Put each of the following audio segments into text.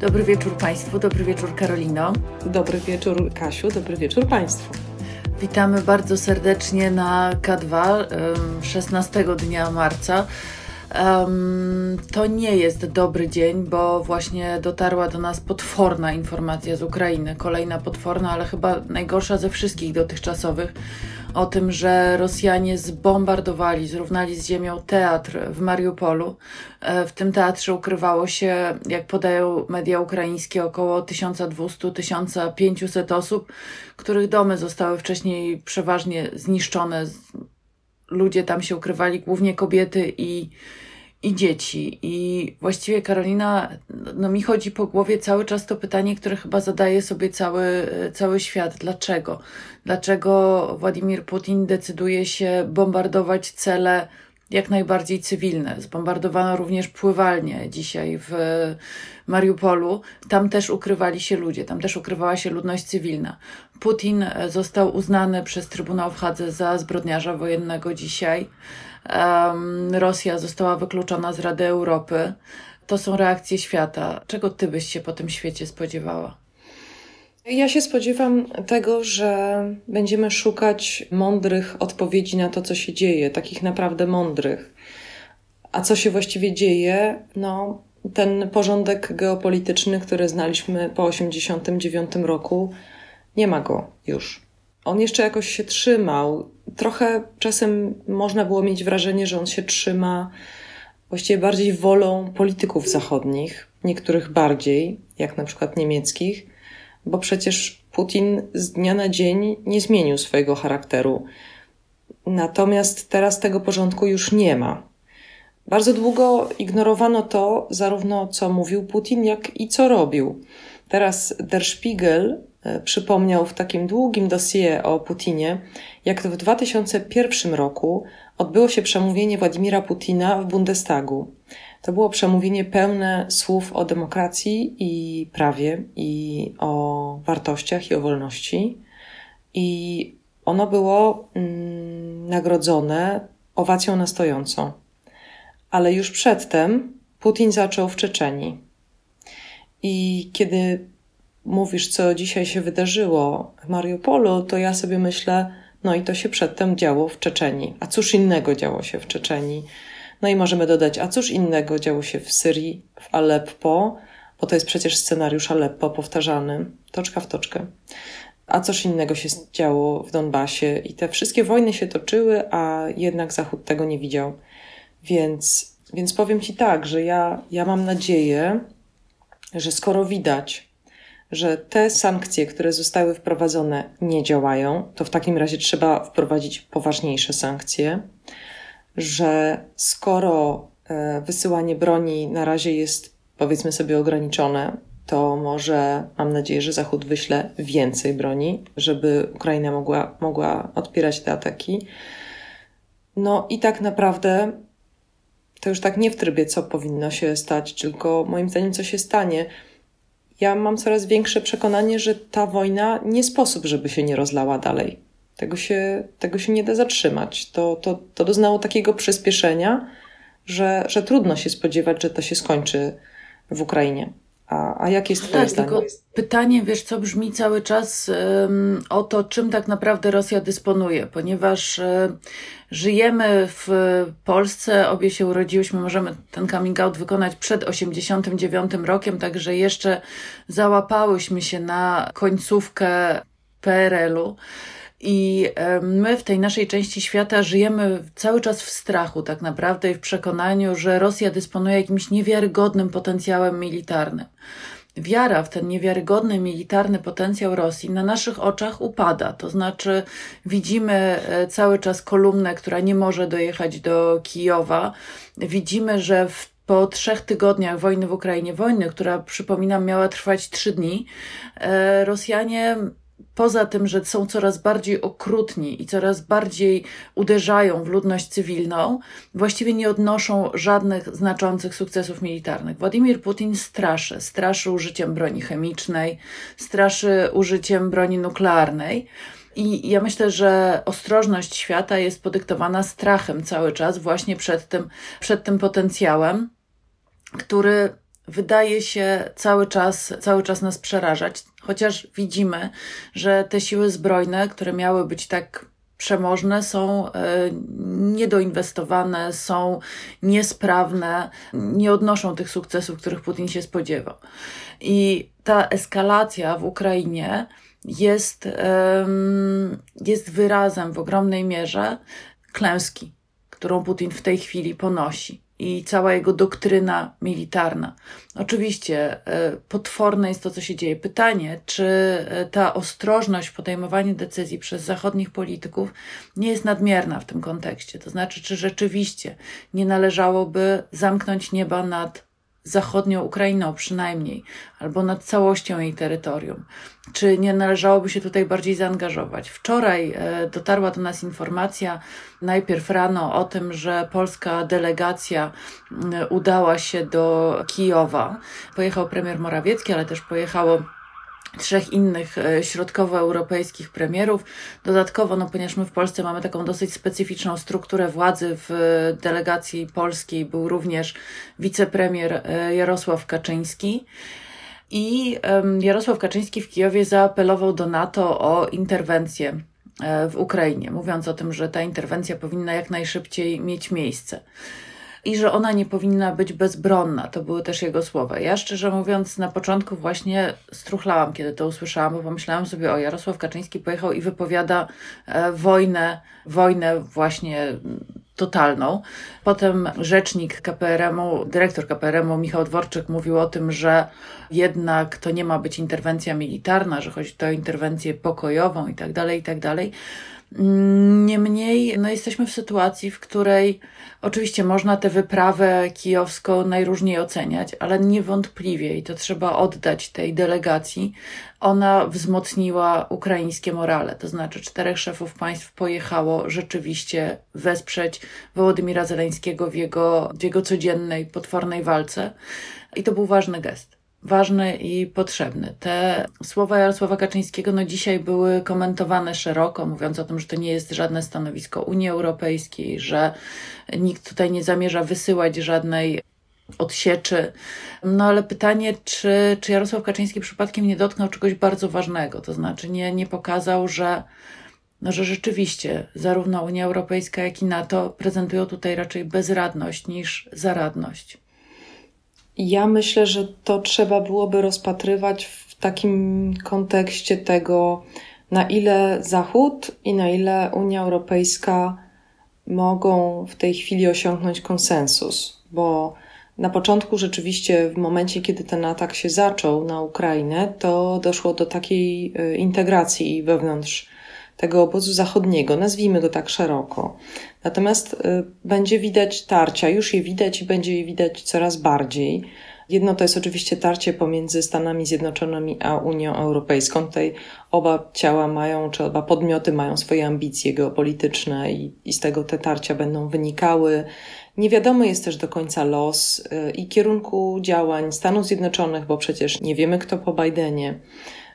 Dobry wieczór Państwu, dobry wieczór Karolino. Dobry wieczór Kasiu, dobry wieczór Państwu. Witamy bardzo serdecznie na K2 16 dnia marca. To nie jest dobry dzień, bo właśnie dotarła do nas potworna informacja z Ukrainy. Kolejna potworna, ale chyba najgorsza ze wszystkich dotychczasowych o tym, że Rosjanie zbombardowali, zrównali z ziemią teatr w Mariupolu. E, w tym teatrze ukrywało się, jak podają media ukraińskie, około 1200-1500 osób, których domy zostały wcześniej przeważnie zniszczone. Ludzie tam się ukrywali, głównie kobiety i i dzieci. I właściwie Karolina, no mi chodzi po głowie cały czas to pytanie, które chyba zadaje sobie cały, cały świat. Dlaczego? Dlaczego Władimir Putin decyduje się bombardować cele jak najbardziej cywilne? Zbombardowano również pływalnie dzisiaj w Mariupolu. Tam też ukrywali się ludzie, tam też ukrywała się ludność cywilna. Putin został uznany przez Trybunał w Hadze za zbrodniarza wojennego dzisiaj Rosja została wykluczona z Rady Europy. To są reakcje świata. Czego ty byś się po tym świecie spodziewała? Ja się spodziewam tego, że będziemy szukać mądrych odpowiedzi na to, co się dzieje, takich naprawdę mądrych. A co się właściwie dzieje? No, ten porządek geopolityczny, który znaliśmy po 1989 roku, nie ma go już. On jeszcze jakoś się trzymał trochę czasem można było mieć wrażenie, że on się trzyma właściwie bardziej wolą polityków zachodnich, niektórych bardziej, jak na przykład niemieckich, bo przecież Putin z dnia na dzień nie zmienił swojego charakteru. Natomiast teraz tego porządku już nie ma. Bardzo długo ignorowano to, zarówno co mówił Putin, jak i co robił. Teraz Der Spiegel przypomniał w takim długim dossier o Putinie, jak w 2001 roku odbyło się przemówienie Władimira Putina w Bundestagu. To było przemówienie pełne słów o demokracji i prawie, i o wartościach i o wolności. I ono było mm, nagrodzone owacją na stojąco. Ale już przedtem Putin zaczął w Czeczeni. I kiedy mówisz, co dzisiaj się wydarzyło w Mariupolu, to ja sobie myślę, no i to się przedtem działo w Czeczeni. A cóż innego działo się w Czeczeni? No i możemy dodać, a cóż innego działo się w Syrii, w Aleppo, bo to jest przecież scenariusz Aleppo powtarzany, toczka w toczkę. A cóż innego się działo w Donbasie i te wszystkie wojny się toczyły, a jednak Zachód tego nie widział. Więc, więc powiem Ci tak, że ja, ja mam nadzieję, że skoro widać, że te sankcje, które zostały wprowadzone, nie działają, to w takim razie trzeba wprowadzić poważniejsze sankcje, że skoro e, wysyłanie broni na razie jest, powiedzmy sobie, ograniczone, to może mam nadzieję, że Zachód wyśle więcej broni, żeby Ukraina mogła, mogła odpierać te ataki. No i tak naprawdę to już tak nie w trybie, co powinno się stać, tylko moim zdaniem, co się stanie ja mam coraz większe przekonanie, że ta wojna nie sposób, żeby się nie rozlała dalej. Tego się, tego się nie da zatrzymać. To, to, to doznało takiego przyspieszenia, że, że trudno się spodziewać, że to się skończy w Ukrainie. A, a jakie jest Twoje tak, zdanie? Tylko pytanie, wiesz, co brzmi cały czas um, o to, czym tak naprawdę Rosja dysponuje, ponieważ um, żyjemy w Polsce, obie się urodziłyśmy, możemy ten coming out wykonać przed 89 rokiem, także jeszcze załapałyśmy się na końcówkę PRL-u. I my w tej naszej części świata żyjemy cały czas w strachu, tak naprawdę, i w przekonaniu, że Rosja dysponuje jakimś niewiarygodnym potencjałem militarnym. Wiara w ten niewiarygodny militarny potencjał Rosji na naszych oczach upada. To znaczy, widzimy e, cały czas kolumnę, która nie może dojechać do Kijowa. Widzimy, że w po trzech tygodniach wojny w Ukrainie, wojny, która przypominam miała trwać trzy dni, e, Rosjanie poza tym, że są coraz bardziej okrutni i coraz bardziej uderzają w ludność cywilną, właściwie nie odnoszą żadnych znaczących sukcesów militarnych. Władimir Putin straszy. Straszy użyciem broni chemicznej, straszy użyciem broni nuklearnej. I ja myślę, że ostrożność świata jest podyktowana strachem cały czas właśnie przed tym, przed tym potencjałem, który wydaje się cały czas, cały czas nas przerażać, chociaż widzimy, że te siły zbrojne, które miały być tak przemożne, są e, niedoinwestowane, są niesprawne, nie odnoszą tych sukcesów, których Putin się spodziewał. I ta eskalacja w Ukrainie jest, jest wyrazem w ogromnej mierze klęski, którą Putin w tej chwili ponosi i cała jego doktryna militarna. Oczywiście e, potworne jest to, co się dzieje. Pytanie, czy e, ta ostrożność w podejmowaniu decyzji przez zachodnich polityków nie jest nadmierna w tym kontekście? To znaczy, czy rzeczywiście nie należałoby zamknąć nieba nad zachodnią Ukrainą przynajmniej, albo nad całością jej terytorium. Czy nie należałoby się tutaj bardziej zaangażować? Wczoraj e, dotarła do nas informacja, najpierw rano, o tym, że polska delegacja udała się do Kijowa. Pojechał premier Morawiecki, ale też pojechało trzech innych e, środkowoeuropejskich premierów. Dodatkowo, no ponieważ my w Polsce mamy taką dosyć specyficzną strukturę władzy, w delegacji polskiej był również wicepremier e, Jarosław Kaczyński. I Jarosław Kaczyński w Kijowie zaapelował do NATO o interwencję e, w Ukrainie, mówiąc o tym, że ta interwencja powinna jak najszybciej mieć miejsce i że ona nie powinna być bezbronna. To były też jego słowa. Ja szczerze mówiąc, na początku właśnie struchlałam, kiedy to usłyszałam, bo pomyślałam sobie, o Jarosław Kaczyński pojechał i wypowiada e, wojnę, wojnę właśnie totalną. Potem rzecznik KPRM-u, dyrektor KPRM-u Michał Dworczyk mówił o tym, że jednak to nie ma być interwencja militarna, że chodzi to o interwencję pokojową i tak dalej, i tak dalej. Niemniej no jesteśmy w sytuacji, w której oczywiście można tę wyprawę kijowską najróżniej oceniać, ale niewątpliwie, i to trzeba oddać tej delegacji, ona wzmocniła ukraińskie morale. To znaczy czterech szefów państw pojechało rzeczywiście wesprzeć Wołodymira Zeleńskiego w jego, w jego codziennej, potwornej walce. I to był ważny gest ważny i potrzebny. Te słowa Jarosława Kaczyńskiego no dzisiaj były komentowane szeroko, mówiąc o tym, że to nie jest żadne stanowisko Unii Europejskiej, że nikt tutaj nie zamierza wysyłać żadnej odsieczy. No ale pytanie, czy, czy Jarosław Kaczyński przypadkiem nie dotknął czegoś bardzo ważnego, to znaczy nie, nie pokazał, że no, że rzeczywiście zarówno Unia Europejska, jak i NATO prezentują tutaj raczej bezradność niż zaradność. Ja myślę, że to trzeba byłoby rozpatrywać w takim kontekście tego, na ile Zachód i na ile Unia Europejska mogą w tej chwili osiągnąć konsensus, bo na początku rzeczywiście, w momencie, kiedy ten atak się zaczął na Ukrainę, to doszło do takiej e, integracji wewnątrz tego obozu zachodniego, nazwijmy go tak szeroko. Natomiast y, będzie widać tarcia, już je widać i będzie je widać coraz bardziej. Jedno to jest oczywiście tarcie pomiędzy Stanami Zjednoczonymi a Unią Europejską. Tutaj oba ciała mają, czy oba podmioty mają swoje ambicje geopolityczne i, i z tego te tarcia będą wynikały. Nie wiadomo jest też do końca los y, i kierunku działań Stanów Zjednoczonych, bo przecież nie wiemy, kto po Bidenie,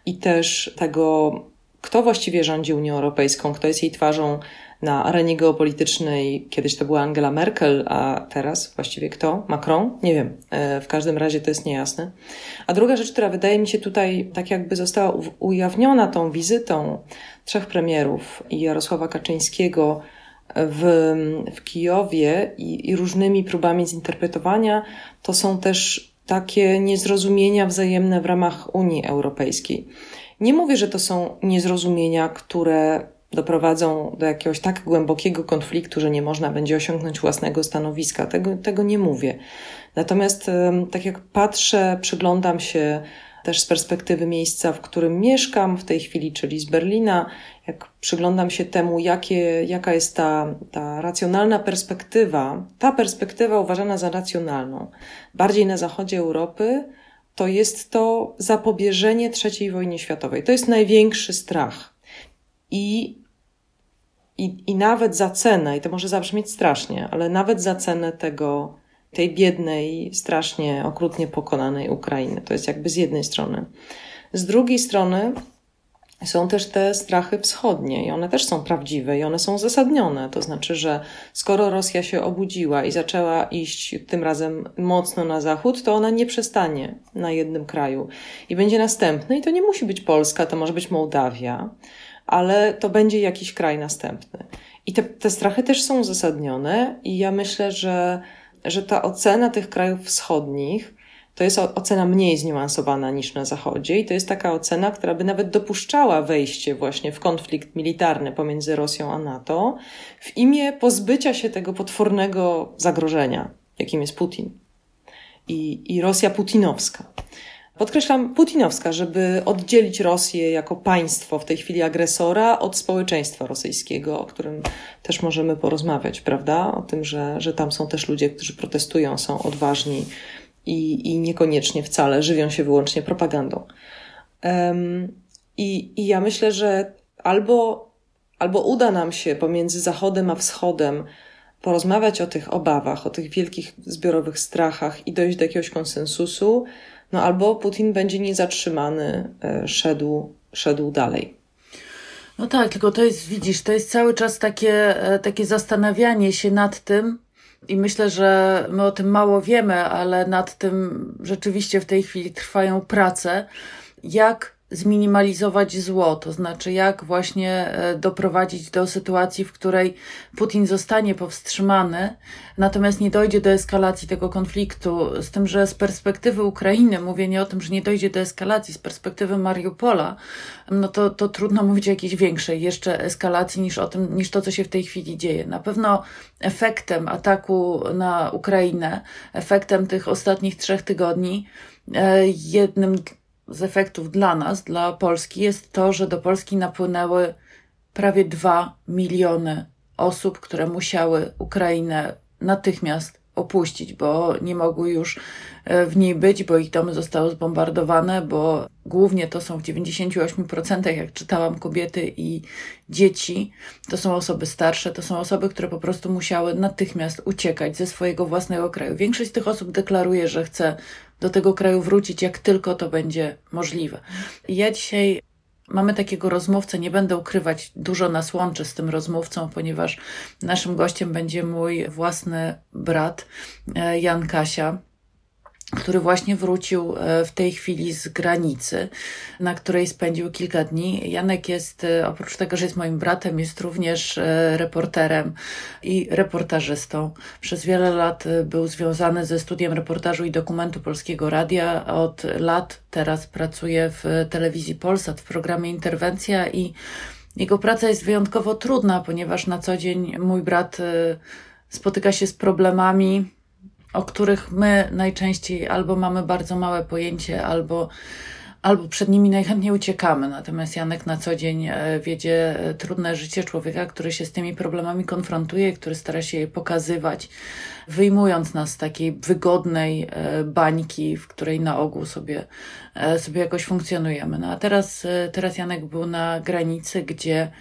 i też tego, kto właściwie rządzi Unią Europejską, kto jest jej twarzą na arenie geopolitycznej. Kiedyś to była Angela Merkel, a teraz właściwie kto? Macron? Nie wiem. E, w każdym razie to jest niejasne. A druga rzecz, która wydaje mi się tutaj tak jakby została ujawniona tą wizytą trzech premierów i Jarosława Kaczyńskiego w, w Kijowie i, i różnymi próbami zinterpretowania, to są też takie niezrozumienia wzajemne w ramach Unii Europejskiej. Nie mówię, że to są niezrozumienia, które doprowadzą do jakiegoś tak głębokiego konfliktu, że nie można będzie osiągnąć własnego stanowiska. Tego, tego nie mówię. Natomiast tak jak patrzę, przyglądam się też z perspektywy miejsca, w którym mieszkam w tej chwili, czyli z Berlina, jak przyglądam się temu, jakie, jaka jest ta, ta racjonalna perspektywa, ta perspektywa uważana za racjonalną, bardziej na zachodzie Europy, to jest to zapobieżenie III wojnie światowej. To jest największy strach. I, i, I nawet za cenę, i to może zabrzmieć strasznie, ale nawet za cenę tego, tej biednej, strasznie okrutnie pokonanej Ukrainy. To jest jakby z jednej strony. Z drugiej strony są też te strachy wschodnie i one też są prawdziwe i one są uzasadnione. To znaczy, że skoro Rosja się obudziła i zaczęła iść tym razem mocno na zachód, to ona nie przestanie na jednym kraju i będzie następny. I to nie musi być Polska, to może być Mołdawia, ale to będzie jakiś kraj następny. I te, te strachy też są uzasadnione, i ja myślę, że, że ta ocena tych krajów wschodnich to jest ocena mniej zniuansowana niż na Zachodzie i to jest taka ocena, która by nawet dopuszczała wejście właśnie w konflikt militarny pomiędzy Rosją a NATO w imię pozbycia się tego potwornego zagrożenia, jakim jest Putin i, i Rosja putinowska. Podkreślam putinowska, żeby oddzielić Rosję jako państwo, w tej chwili agresora, od społeczeństwa rosyjskiego, o którym też możemy porozmawiać, prawda? O tym, że, że tam są też ludzie, którzy protestują, są odważni, i, i niekoniecznie wcale żywią się wyłącznie propagandą. Um, i, I ja myślę, że albo, albo uda nam się pomiędzy Zachodem a Wschodem porozmawiać o tych obawach, o tych wielkich zbiorowych strachach i dojść do jakiegoś konsensusu, no albo Putin będzie niezatrzymany, e, szedł, szedł dalej. No tak, tylko to jest, widzisz, to jest cały czas takie, e, takie zastanawianie się nad tym, i myślę, że my o tym mało wiemy, ale nad tym rzeczywiście w tej chwili trwają prace, jak zminimalizować zło, to znaczy jak właśnie e, doprowadzić do sytuacji, w której Putin zostanie powstrzymany, natomiast nie dojdzie do eskalacji tego konfliktu. Z tym, że z perspektywy Ukrainy, mówienie o tym, że nie dojdzie do eskalacji, z perspektywy Mariupola, no to, to trudno mówić o jakiejś większej jeszcze eskalacji niż, o tym, niż to, co się w tej chwili dzieje. Na pewno efektem ataku na Ukrainę, efektem tych ostatnich trzech tygodni, e, jednym z efektów dla nas, dla Polski, jest to, że do Polski napłynęły prawie dwa miliony osób, które musiały Ukrainę natychmiast opuścić, bo nie mogły już w niej być, bo ich domy zostały zbombardowane, bo głównie to są w 98%, jak czytałam, kobiety i dzieci. To są osoby starsze, to są osoby, które po prostu musiały natychmiast uciekać ze swojego własnego kraju. Większość z tych osób deklaruje, że chce do tego kraju wrócić, jak tylko to będzie możliwe. ja dzisiaj Mamy takiego rozmówcę, nie będę ukrywać, dużo nas łączy z tym rozmówcą, ponieważ naszym gościem będzie mój własny brat, e, Jan Kasia który właśnie wrócił e, w tej chwili z granicy, na której spędził kilka dni. Janek jest, e, oprócz tego, że jest moim bratem, jest również e, reporterem i reportażystą. Przez wiele lat był związany ze studiem reportażu i dokumentu Polskiego Radia. Od lat teraz pracuje w telewizji Polsat w programie Interwencja i jego praca jest wyjątkowo trudna, ponieważ na co dzień mój brat spotyka się z problemami, o których my najczęściej albo mamy bardzo małe pojęcie, albo, albo przed nimi najchętniej uciekamy. Natomiast Janek na co dzień e, wiedzie e, trudne życie człowieka, który się z tymi problemami konfrontuje, który stara się je pokazywać, wyjmując nas z takiej wygodnej e, bańki, w której na ogół sobie, sobie jakoś funkcjonujemy. No a teraz, teraz Janek był na granicy, gdzie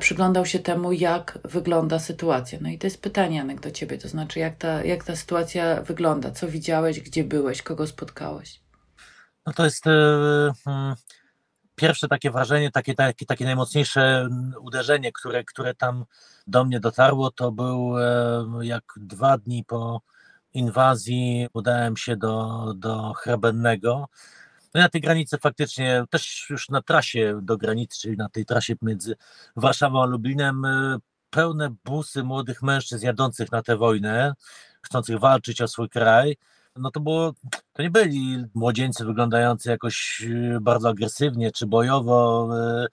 przyglądał się temu, jak wygląda sytuacja. No i to jest pytanie, Janek, do ciebie, to znaczy, jak ta, jak ta sytuacja wygląda? Co widziałeś, gdzie byłeś, kogo spotkałeś? No to jest e, hmm, pierwsze takie wrażenie, takie, takie, takie najmocniejsze uderzenie, które, które tam do mnie dotarło, to był e, jak dwa dni po inwazji udałem się do, do Hrebennego, no na tej granicy faktycznie, też już na trasie do granicy, czyli na tej trasie między Warszawą a Lublinem, y, pełne busy młodych mężczyzn jadących na tę wojnę, chcących walczyć o swój kraj. No to było, to nie byli młodzieńcy wyglądający jakoś y, bardzo agresywnie czy bojowo, y,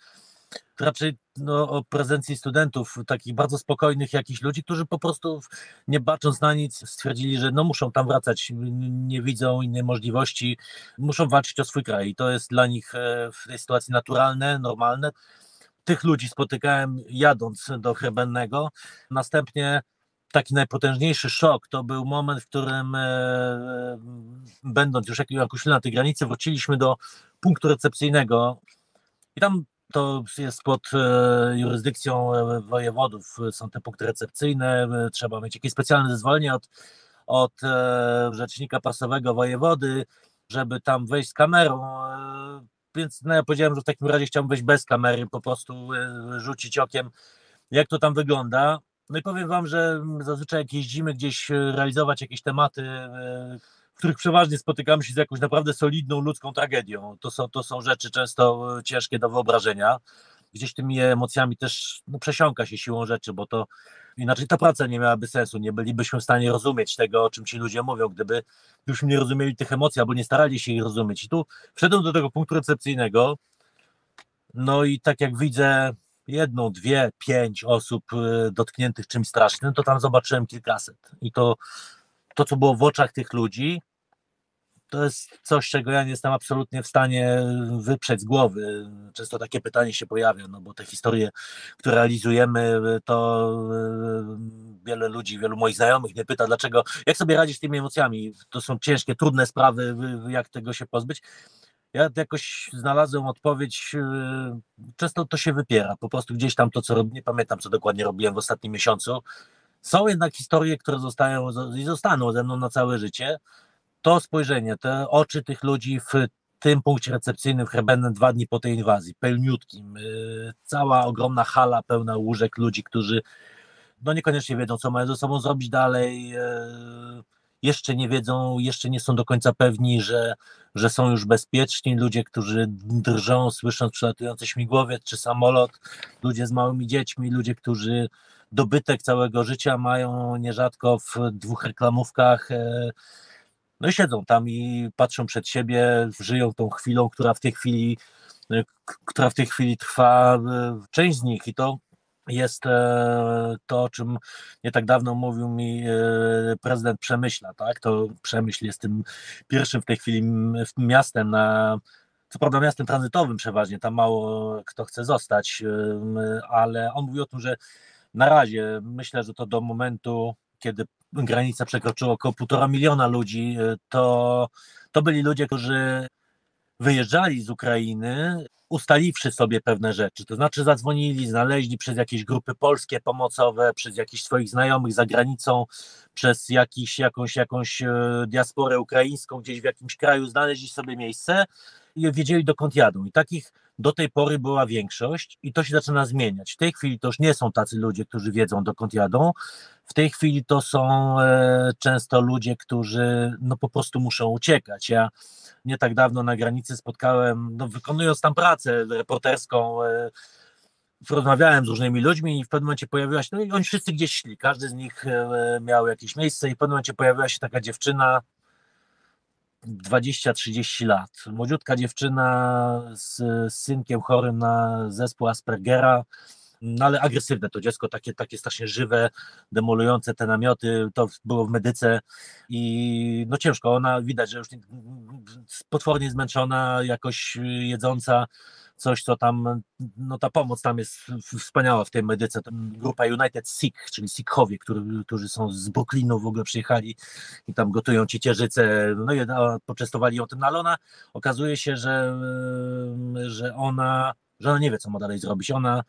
raczej no, o prezencji studentów, takich bardzo spokojnych jakichś ludzi, którzy po prostu nie bacząc na nic stwierdzili, że no muszą tam wracać, nie widzą innej możliwości, muszą walczyć o swój kraj. I to jest dla nich e, w tej sytuacji naturalne, normalne. Tych ludzi spotykałem jadąc do Chrebennego, następnie taki najpotężniejszy szok to był moment, w którym e, będąc już jakoś na tej granicy, wróciliśmy do punktu recepcyjnego. I tam to jest pod e, jurysdykcją e, wojewodów, są te punkty recepcyjne, trzeba mieć jakieś specjalne zezwolenie od, od rzecznika prasowego wojewody, żeby tam wejść z kamerą, więc no ja powiedziałem, że w takim razie chciałbym wejść bez kamery, po prostu rzucić okiem, jak to tam wygląda. No i powiem Wam, że zazwyczaj jak jeździmy gdzieś e, realizować jakieś tematy, e, w których przeważnie spotykamy się z jakąś naprawdę solidną ludzką tragedią. To są, to są rzeczy często e, ciężkie do wyobrażenia. Gdzieś tymi emocjami też no, przesiąka się siłą rzeczy, bo to inaczej ta praca nie miałaby sensu. Nie bylibyśmy w stanie rozumieć tego, o czym ci ludzie mówią, gdyby byśmy nie rozumieli tych emocji albo nie starali się ich rozumieć. I tu wszedłem do tego punktu recepcyjnego. No i tak jak widzę jedną, dwie, pięć osób y, dotkniętych czymś strasznym, to tam zobaczyłem kilkaset. I to, to co było w oczach tych ludzi, to jest coś, czego ja nie jestem absolutnie w stanie wyprzeć z głowy. Często takie pytanie się pojawia, no bo te historie, które realizujemy, to y, wiele ludzi, wielu moich znajomych mnie pyta, dlaczego, jak sobie radzisz z tymi emocjami? To są ciężkie, trudne sprawy, jak tego się pozbyć. Ja jakoś znalazłem odpowiedź, yy, często to się wypiera, po prostu gdzieś tam to, co robię, nie pamiętam, co dokładnie robiłem w ostatnim miesiącu. Są jednak historie, które zostają i zostaną ze mną na całe życie. To spojrzenie, te oczy tych ludzi w tym punkcie recepcyjnym w Herbenen dwa dni po tej inwazji, pełniutkim, yy, cała ogromna hala pełna łóżek ludzi, którzy no niekoniecznie wiedzą, co mają ze sobą zrobić dalej, yy, jeszcze nie wiedzą, jeszcze nie są do końca pewni, że, że są już bezpieczni. Ludzie, którzy drżą, słysząc przelatujący śmigłowiec czy samolot, ludzie z małymi dziećmi, ludzie, którzy dobytek całego życia mają nierzadko w dwóch reklamówkach. E, no i siedzą tam i patrzą przed siebie, żyją tą chwilą, która w tej chwili, e, która w tej chwili trwa. E, część z nich i to jest e, to, o czym nie tak dawno mówił mi prezydent Przemyśla, tak? To Przemyśl jest tym pierwszym w tej chwili miastem na co prawda miastem tranzytowym przeważnie, tam mało kto chce zostać, ale on mówi o tym, że na razie myślę, że to do momentu, kiedy granica przekroczyła około półtora miliona ludzi, e, to, to byli ludzie, którzy wyjeżdżali z Ukrainy, ustaliwszy sobie pewne rzeczy, to znaczy zadzwonili, znaleźli przez jakieś grupy polskie pomocowe, przez jakichś swoich znajomych za granicą, przez jakiś, jakąś, jakąś e, diasporę ukraińską gdzieś w jakimś kraju, znaleźli sobie miejsce i wiedzieli dokąd jadą. I takich do tej pory była większość i to się zaczyna zmieniać. W tej chwili to już nie są tacy ludzie, którzy wiedzą dokąd jadą. W tej chwili to są e, często ludzie, którzy no po prostu muszą uciekać. Ja nie tak dawno na granicy spotkałem, no wykonując tam pracę reporterską, e, rozmawiałem z różnymi ludźmi i w pewnym momencie pojawiła się, no i oni wszyscy gdzieś szli, każdy z nich e, miał jakieś miejsce i w pewnym momencie pojawiła się taka dziewczyna, 20-30 lat. Młodziutka dziewczyna z, synkiem chorym na zespół Aspergera, no ale agresywne to dziecko, takie, takie strasznie żywe, demolujące te namioty, to było w medyce i no ciężko, ona widać, że już potwornie zmęczona, jakoś jedząca, coś, co tam, no ta pomoc tam jest wspaniała w tej medyce. Grupa United Sikh, czyli Sikhowie, którzy, którzy są z Brooklynu w ogóle przyjechali i tam gotują ciecierzycę, no i poczęstowali ją tym, no ale ona okazuje się, że, że ona, że ona nie wie, co ma dalej zrobić. Ona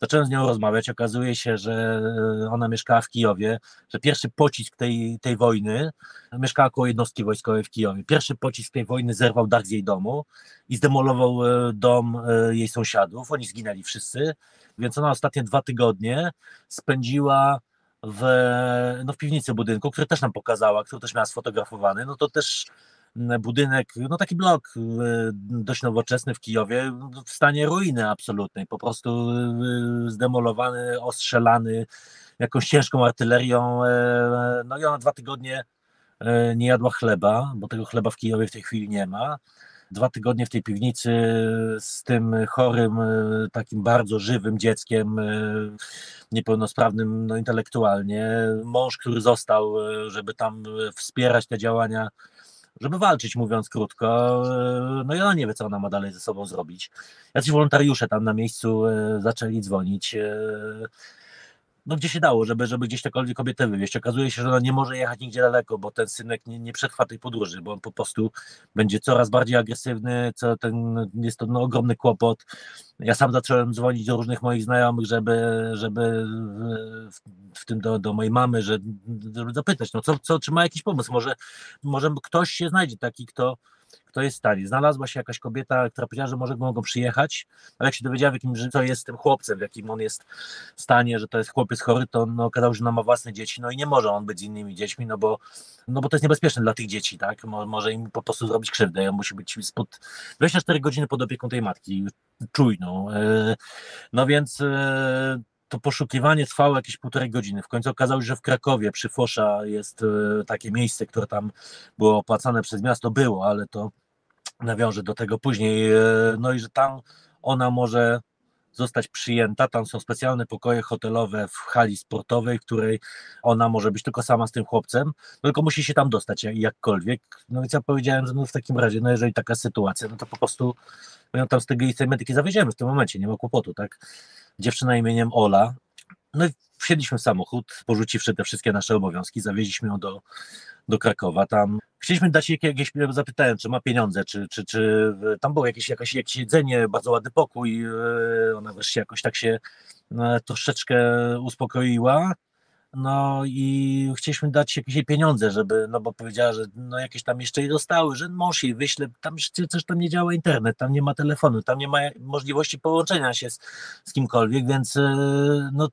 Zacząłem z nią rozmawiać, okazuje się, że e, ona mieszkała w Kijowie, że pierwszy pocisk tej, tej wojny, mieszkała koło jednostki wojskowej w Kijowie, pierwszy pocisk tej wojny zerwał dach z jej domu i zdemolował e, dom e, jej sąsiadów, oni zginęli wszyscy, więc ona ostatnie dwa tygodnie spędziła w, no w piwnicy budynku, który też nam pokazała, który też miała sfotografowany, no to też budynek, no taki blok e, dość nowoczesny w Kijowie, w stanie ruiny absolutnej, po prostu e, zdemolowany, ostrzelany jakąś ciężką artylerią. E, no i ona dwa tygodnie nie jadła chleba, bo tego chleba w Kijowie w tej chwili nie ma. Dwa tygodnie w tej piwnicy z tym chorym, takim bardzo żywym dzieckiem, niepełnosprawnym no, intelektualnie. Mąż, który został, żeby tam wspierać te działania żeby walczyć, mówiąc krótko. No i ona nie wie, co ona ma dalej ze sobą zrobić. Jacyś wolontariusze tam na miejscu e, zaczęli dzwonić. No gdzie się dało, żeby, żeby gdzieś takolwiek kobietę wywieźć. Okazuje się, że ona nie może jechać nigdzie daleko, bo ten synek nie, nie przetrwa tej podróży, bo on po prostu będzie coraz bardziej agresywny, co ten, jest to no, ogromny kłopot. Ja sam zacząłem dzwonić do różnych moich znajomych, żeby, żeby w, w tym do, do mojej mamy, że, żeby zapytać, no co, co, czy ma jakiś pomysł, może, może ktoś się znajdzie taki, kto, kto jest w stanie. Znalazła się jakaś kobieta, która powiedziała, że może mogą przyjechać, ale jak się dowiedziała, w jakim, to jest tym chłopcem, w jakim on jest stanie, że to jest chłopiec chory, to no, okazało się, że on ma własne dzieci, no i nie może on być z innymi dziećmi, no bo, no bo to jest niebezpieczne dla tych dzieci, tak? Może im po prostu zrobić krzywdę. On musi być spod 24 godziny pod opieką tej matki, czujną. E, no więc e, to poszukiwanie trwało jakieś półtorej godziny. W końcu okazało się, że w Krakowie przy Fosza jest e, takie miejsce, które tam było opłacane przez miasto, było, ale to nawiążę do tego później. E, no i że tam ona może zostać przyjęta. Tam są specjalne pokoje hotelowe w hali sportowej, w której ona może być tylko sama z tym chłopcem, tylko musi się tam dostać jakkolwiek. No więc ja powiedziałem, że no w takim razie, no jeżeli taka sytuacja, no to po prostu ją tam z tej, tej medyki zawieziemy w tym momencie, nie ma kłopotu, tak? Dziewczyna imieniem Ola. No i wsiedliśmy w samochód, porzuciwszy te wszystkie nasze obowiązki, zawieźliśmy ją do, do Krakowa. Tam chcieliśmy dać jej jakieś, zapytałem, czy ma pieniądze, czy, czy, czy tam było jakieś, jakieś, jakieś jedzenie, bardzo ładny pokój. E, ona wreszcie jakoś tak się e, troszeczkę uspokoiła. No i chcieliśmy dać jakieś pieniądze, żeby, no bo powiedziała, że no jakieś tam jeszcze jej dostały, że mąż jej wyśle, tam też tam nie działa internet, tam nie ma telefonu, tam nie ma możliwości połączenia się z, z kimkolwiek, więc e, no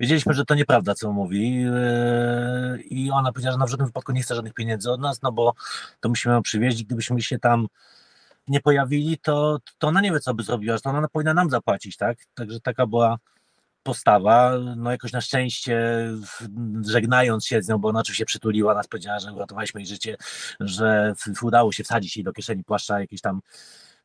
Wiedzieliśmy, że to nieprawda, co mówi yy, i ona powiedziała, że na żadnym wypadku nie chce żadnych pieniędzy od nas, no bo to musimy ją przywieźć, gdybyśmy się tam nie pojawili, to, to ona nie wie, co by zrobiła, że to ona powinna nam zapłacić, tak? Także taka była postawa, no jakoś na szczęście żegnając się z nią, bo ona oczywiście przytuliła nas, powiedziała, że uratowaliśmy jej życie, że udało się wsadzić jej do kieszeni płaszcza jakieś tam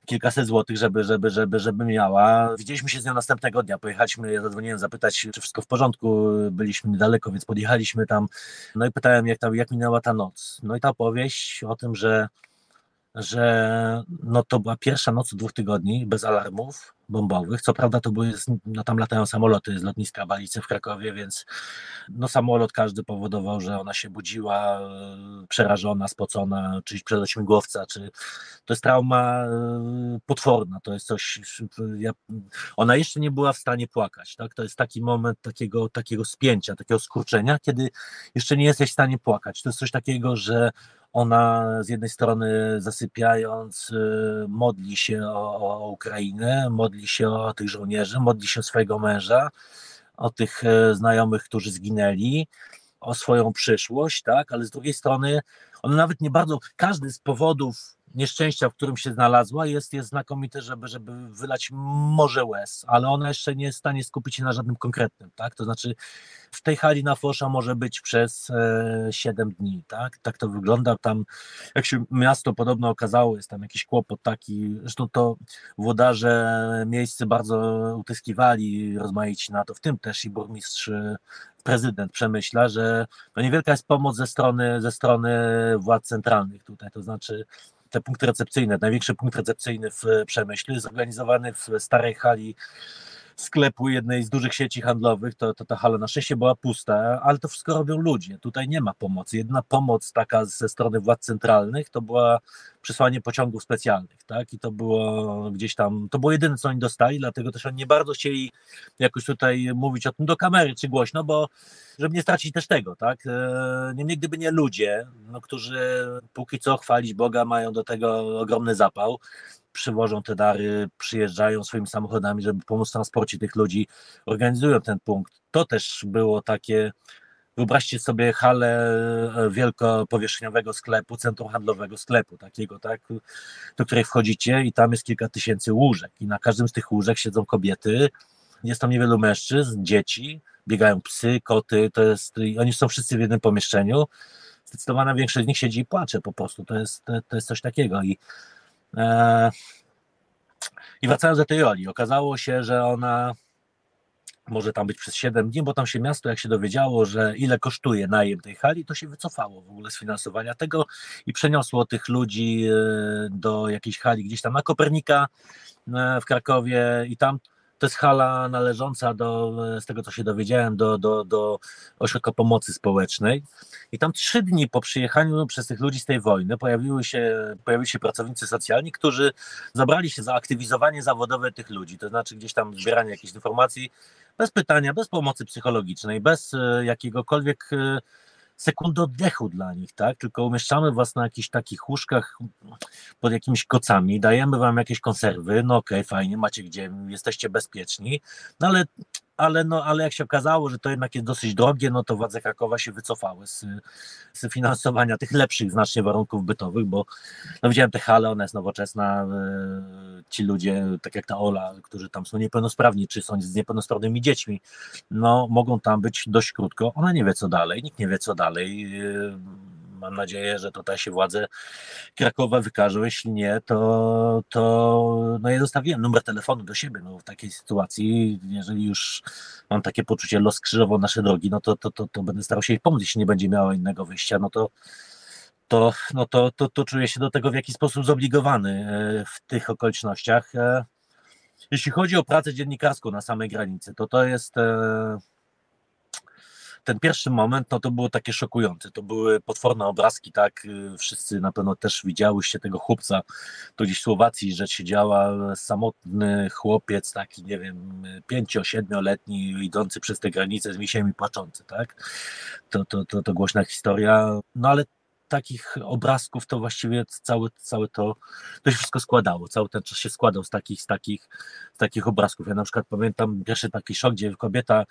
kilkaset złotych, żeby, żeby, żeby, żeby miała. Widzieliśmy się z nią następnego dnia, pojechaliśmy, ja zadzwoniłem zapytać, czy wszystko w porządku, byliśmy niedaleko, więc podjechaliśmy tam, no i pytałem, jak, jak minęła ta noc. No i ta opowieść o tym, że że no to była pierwsza noc dwóch tygodni bez alarmów bombowych. Co prawda to były, no tam latają samoloty z lotniska Balice w Krakowie, więc no samolot każdy powodował, że ona się budziła e, przerażona, spocona, czy przez ośmigłowca, czy to jest trauma e, potworna, to jest coś, ja, ona jeszcze nie była w stanie płakać, tak? to jest taki moment takiego, takiego spięcia, takiego skurczenia, kiedy jeszcze nie jesteś w stanie płakać, to jest coś takiego, że ona z jednej strony zasypiając y, modli się o, o Ukrainę, modli się o tych żołnierzy, modli się o swojego męża, o tych e, znajomych, którzy zginęli, o swoją przyszłość, tak, ale z drugiej strony ona nawet nie bardzo, każdy z powodów nieszczęścia, w którym się znalazła, jest, jest znakomity, żeby, żeby wylać morze łez, ale ona jeszcze nie jest w stanie skupić się na żadnym konkretnym, tak? To znaczy w tej hali na Fosza może być przez e, 7 dni, tak? Tak to wygląda. Tam, jak się miasto podobno okazało, jest tam jakiś kłopot taki, zresztą to włodarze miejscy bardzo utyskiwali rozmaici na to, w tym też i burmistrz e, prezydent przemyśla, że no niewielka jest pomoc ze strony, ze strony władz centralnych tutaj, to znaczy te punkty recepcyjne, największy punkt recepcyjny w Przemyślu, zorganizowany w starej hali sklepu jednej z dużych sieci handlowych, to, to ta hala na szczęście była pusta, ale to wszystko robią ludzie. Tutaj nie ma pomocy. Jedna pomoc taka ze strony władz centralnych to była przysłanie pociągów specjalnych, tak? I to było gdzieś tam, to było jedyne, co oni dostali, dlatego też oni nie bardzo chcieli jakoś tutaj mówić o tym do kamery czy głośno, bo żeby nie stracić też tego, tak? E, niemniej gdyby nie ludzie, no, którzy póki co chwalić Boga mają do tego ogromny zapał, przywożą te dary, przyjeżdżają swoimi samochodami, żeby pomóc w transporcie tych ludzi, organizują ten punkt. To też było takie, wyobraźcie sobie halę e, wielkopowierzchniowego sklepu, centrum handlowego sklepu takiego, tak, do której wchodzicie i tam jest kilka tysięcy łóżek i na każdym z tych łóżek siedzą kobiety, jest tam niewielu mężczyzn, dzieci, biegają psy, koty, to jest, oni są wszyscy w jednym pomieszczeniu, zdecydowana większość z nich siedzi i płacze po prostu, to jest, to jest coś takiego i I wracając do tej roli, okazało się, że ona może tam być przez 7 dni, bo tam się miasto, jak się dowiedziało, że ile kosztuje najem tej hali, to się wycofało w ogóle z finansowania tego i przeniosło tych ludzi e, do jakiejś hali gdzieś tam na Kopernika e, w Krakowie i tam To jest hala należąca do, z tego co się dowiedziałem, do, do, do ośrodka pomocy społecznej. I tam trzy dni po przyjechaniu przez tych ludzi z tej wojny pojawiły się, pojawili się pracownicy socjalni, którzy zabrali się za aktywizowanie zawodowe tych ludzi, to znaczy gdzieś tam zbieranie jakichś informacji, bez pytania, bez pomocy psychologicznej, bez e, jakiegokolwiek sekundy oddechu dla nich, tak? Tylko umieszczamy was na jakichś takich łóżkach pod jakimiś kocami, dajemy wam jakieś konserwy, no okej, okay, fajnie, macie gdzie, jesteście bezpieczni, no ale ale, no, ale jak się okazało, że to jednak jest dosyć drogie, no to władze Krakowa się wycofały z, z finansowania tych lepszych znacznie warunków bytowych, bo no, widziałem te hale, ona jest nowoczesna, e, ci ludzie, tak jak ta Ola, którzy tam są niepełnosprawni, czy są z niepełnosprawnymi dziećmi, no mogą tam być dość krótko, ona nie wie co dalej, nikt nie wie co dalej, e, Mam nadzieję, że tutaj się władze Krakowa wykażą. Jeśli nie, to, to no ja zostawiłem numer telefonu do siebie no, w takiej sytuacji. Jeżeli już mam takie poczucie, los krzyżował nasze drogi, no to, to, to, to będę starał się jej pomóc. Jeśli nie będzie miała innego wyjścia, no to to, no to, to, to czuję się do tego w jakiś sposób zobligowany e, w tych okolicznościach. E, jeśli chodzi o pracę dziennikarską na samej granicy, to to jest e, ten pierwszy moment, no to było takie szokujące. To były potworne obrazki, tak? Wszyscy na pewno też widziałyście tego chłopca, to gdzieś w Słowacji rzecz się działa, samotny chłopiec, taki, nie wiem, pięcio, siedmioletni, idący przez te granice z misiem i płaczący, tak? To, to, to, to głośna historia, no ale takich obrazków to właściwie całe, całe to, to się wszystko składało, cały ten czas się składał z takich, z takich, z takich obrazków. Ja na przykład pamiętam pierwszy taki szok, gdzie kobieta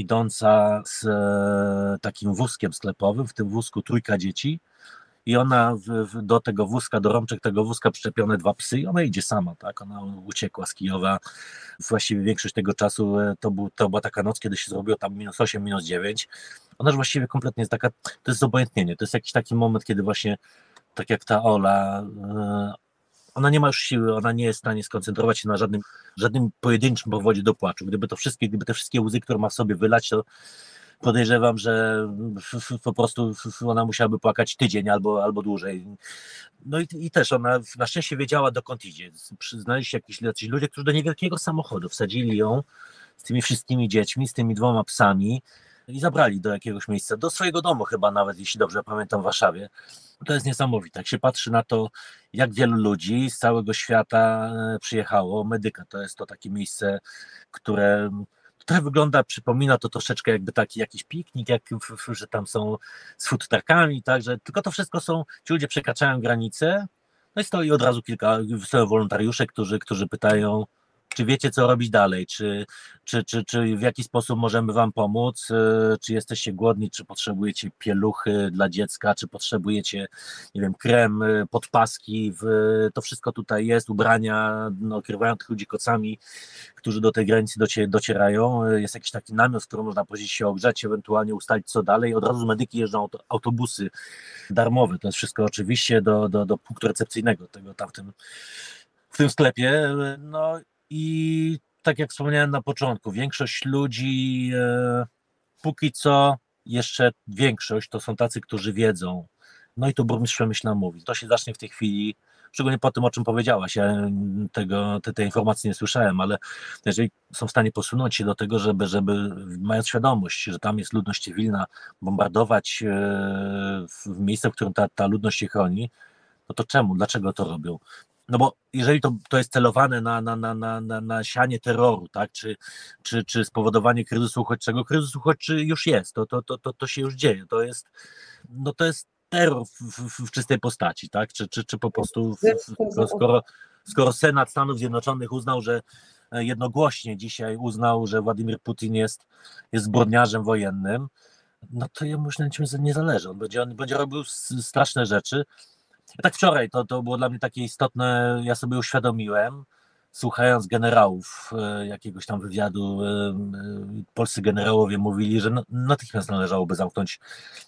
idąca z e, takim wózkiem sklepowym, w tym wózku trójka dzieci i ona w, w, do tego wózka, do rączek tego wózka przyczepione dwa psy i ona idzie sama, tak, ona uciekła z Kijowa, właściwie większość tego czasu e, to, był, to była taka noc, kiedy się zrobiło tam minus 8, minus 9, ona już właściwie kompletnie jest taka, to jest zobojętnienie, to jest jakiś taki moment, kiedy właśnie tak jak ta Ola, e, ona nie ma już siły, ona nie jest w stanie skoncentrować się na żadnym, żadnym pojedynczym powodzie do płaczu. Gdyby to wszystkie, gdyby te wszystkie łzy, które ma w sobie wylać, to podejrzewam, że po prostu ona musiałaby płakać tydzień albo, albo dłużej. No i, i też ona na szczęście wiedziała, dokąd idzie. Znaleźli się jakiś, jakiś ludzie, którzy do niewielkiego samochodu wsadzili ją z tymi wszystkimi dziećmi, z tymi dwoma psami i zabrali do jakiegoś miejsca, do swojego domu chyba nawet, jeśli dobrze pamiętam, w Warszawie. To jest niesamowite. Jak się patrzy na to, jak wielu ludzi z całego świata e, przyjechało, Medyka to jest to takie miejsce, które trochę wygląda, przypomina to troszeczkę jakby taki jakiś piknik, jak, że tam są z food truckami, także tylko to wszystko są, ci ludzie przekraczają granice, no i stoi od razu kilka, są wolontariusze, którzy, którzy pytają, czy wiecie, co robić dalej? Czy, czy, czy, czy w jaki sposób możemy Wam pomóc? E, czy jesteście głodni? Czy potrzebujecie pieluchy dla dziecka? Czy potrzebujecie, nie wiem, krem, e, podpaski? To wszystko tutaj jest, ubrania, no, tych ludzi kocami, którzy do tej granicy docierają. E, jest jakiś taki namiot, w którym można powiedzieć się ogrzać, ewentualnie ustalić co dalej. Od razu medyki jeżdżą autobusy darmowe. To jest wszystko oczywiście do, do, do punktu recepcyjnego tego tam w tym, w tym sklepie. No i tak jak wspomniałem na początku, większość ludzi, e, póki co, jeszcze większość to są tacy, którzy wiedzą. No i tu burmistrz Przemyśla mówi. To się zacznie w tej chwili, szczególnie po tym, o czym powiedziałaś. Ja tego, te, tej informacji nie słyszałem, ale jeżeli są w stanie posunąć się do tego, żeby, żeby mając świadomość, że tam jest ludność cywilna, bombardować e, w miejsce, w którym ta, ta ludność się chroni, no to czemu, dlaczego to robią? No bo jeżeli to, to jest celowane na, na, na, na, na, na sianie terroru, tak, czy, czy, czy spowodowanie kryzysu uchodźczego, kryzys uchodźczy już jest, to, to, to, to, to się już dzieje, to jest, no to jest terror w, w, w czystej postaci, tak, czy, czy, czy po prostu, w, skoro, skoro Senat Stanów Zjednoczonych uznał, że e, jednogłośnie dzisiaj uznał, że Władimir Putin jest, jest zbrodniarzem wojennym, no to jemu już na niczym nie zależy. On będzie, on będzie robił straszne rzeczy, tak wczoraj to, to było dla mnie takie istotne, ja sobie uświadomiłem, słuchając generałów e, jakiegoś tam wywiadu, e, e, polscy generałowie mówili, że natychmiast należałoby zamknąć,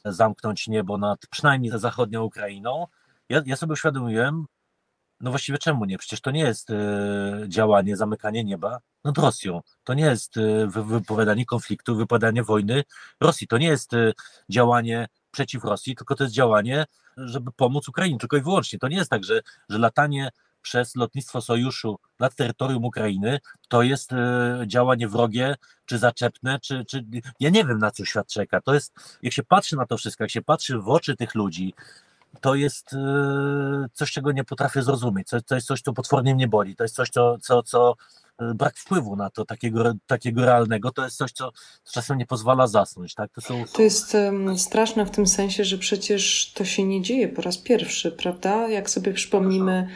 zamknąć niebo nad przynajmniej zachodnią Ukrainą. Ja, ja sobie uświadomiłem, no właściwie czemu nie? Przecież to nie jest działanie, zamykanie nieba nad Rosją. To nie jest wypowiadanie konfliktu, wypowiadanie wojny Rosji. To nie jest działanie przeciw Rosji, tylko to jest działanie żeby pomóc Ukrainie, tylko i wyłącznie. To nie jest tak, że, że latanie przez lotnictwo Sojuszu nad terytorium Ukrainy, to jest e, działanie wrogie, czy zaczepne, czy, czy ja nie wiem na co świat czeka. To jest, jak się patrzy na to wszystko, jak się patrzy w oczy tych ludzi, to jest e, coś, czego nie potrafię zrozumieć. To, jest coś, co potwornie mnie boli. To jest coś, co, co, co e, brak wpływu na to takiego, takiego realnego, to jest coś, co czasem nie pozwala zasnąć. Tak? To, są... to jest um, straszne w tym sensie, że przecież to się nie dzieje po raz pierwszy, prawda? Jak sobie przypomnimy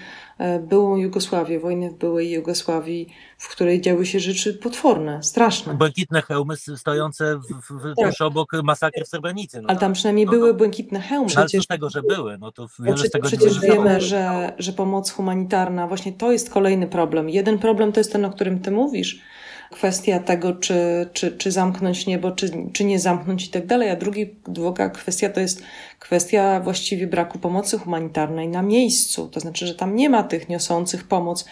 byłą Jugosławię, wojnę w byłej Jugosławii, w której działy się rzeczy potworne, straszne. Błękitne hełmy stojące w, w, tak. tuż obok masakry w Srebrenicy. No Ale tam przynajmniej no, były błękitne hełmy. Przecież z tego, że były, no to wiele z tego Przecież wiemy, że, że pomoc humanitarna, właśnie to jest kolejny problem. Jeden problem to jest ten, o którym ty mówisz, kwestia tego, czy, czy, czy zamknąć niebo, czy, czy nie zamknąć i tak dalej, a drugi, druga kwestia to jest kwestia właściwie braku pomocy humanitarnej na miejscu. To znaczy, że tam nie ma tych niosących pomoc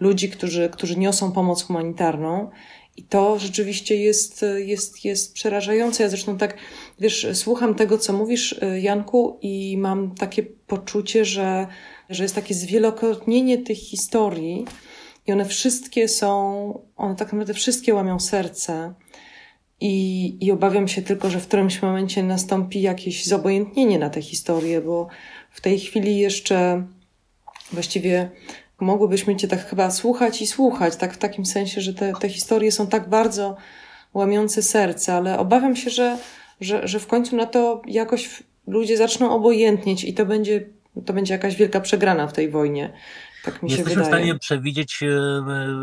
ludzi, którzy, którzy niosą pomoc humanitarną. I to rzeczywiście jest, jest, jest przerażające. Ja zresztą tak, wiesz, słucham tego, co mówisz, Janku, i mam takie poczucie, że, że jest takie zwielokrotnienie tych historii, i one wszystkie są, one tak naprawdę wszystkie łamią serce. I, I obawiam się tylko, że w którymś momencie nastąpi jakieś zobojętnienie na tę historię, bo w tej chwili jeszcze właściwie mogłybyśmy Cię tak chyba słuchać i słuchać, tak w takim sensie, że te, te historie są tak bardzo łamiące serce, ale obawiam się, że, że, że w końcu na to jakoś ludzie zaczną obojętnieć i to będzie, to będzie jakaś wielka przegrana w tej wojnie. Tak mi nie się jesteśmy wydaje. w stanie przewidzieć, e,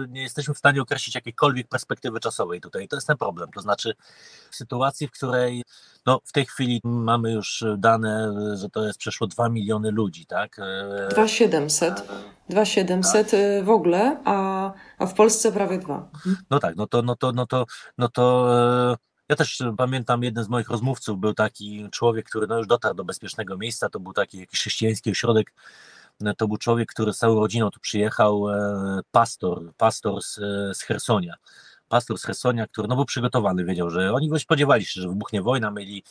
nie jesteśmy w stanie określić jakiejkolwiek perspektywy czasowej tutaj. To jest ten problem. To znaczy w sytuacji, w której no, w tej chwili mamy już dane, że to jest przeszło 2 miliony ludzi, tak? 2700. 2700 tak. w ogóle, a, a w Polsce prawie 2. No tak, no to, no to, no to, no to e, ja też pamiętam, jeden z moich rozmówców był taki człowiek, który no już dotarł do bezpiecznego miejsca, to był taki jakiś chrześcijański ośrodek to był człowiek, który z całą rodziną tu przyjechał, e, pastor, pastor z, z Hersonia. Pastor z Hersonia, który no, był przygotowany, wiedział, że oni spodziewali się, że wybuchnie wojna, mieli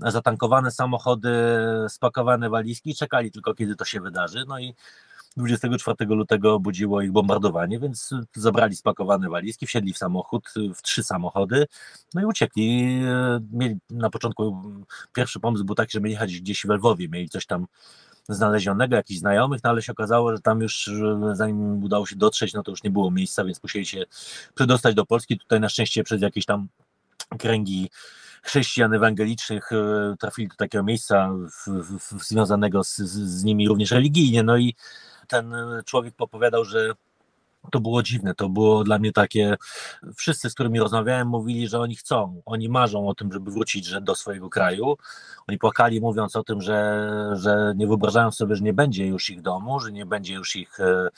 zatankowane samochody, spakowane walizki i czekali tylko, kiedy to się wydarzy. No i 24 lutego budziło ich bombardowanie, więc zabrali spakowane walizki, wsiedli w samochód, w trzy samochody, no i uciekli. E, mieli na początku, pierwszy pomysł był taki, że mieli jechać gdzieś w Lwowie, mieli coś tam znalezionego, jakichś znajomych, no ale się okazało, że tam już zanim udało się dotrzeć, no to już nie było miejsca, więc musieli się przedostać do Polski. Tutaj na szczęście przez jakieś tam kręgi chrześcijan ewangelicznych e, trafili do takiego miejsca w, w, w, związanego z, z nimi również religijnie. No i ten człowiek popowiadał, że to było dziwne, to było dla mnie takie, wszyscy, z którymi rozmawiałem, mówili, że oni chcą, oni marzą o tym, żeby wrócić że do swojego kraju. Oni płakali mówiąc o tym, że, że nie wyobrażają sobie, że nie będzie już ich domu, że nie będzie już ich, e,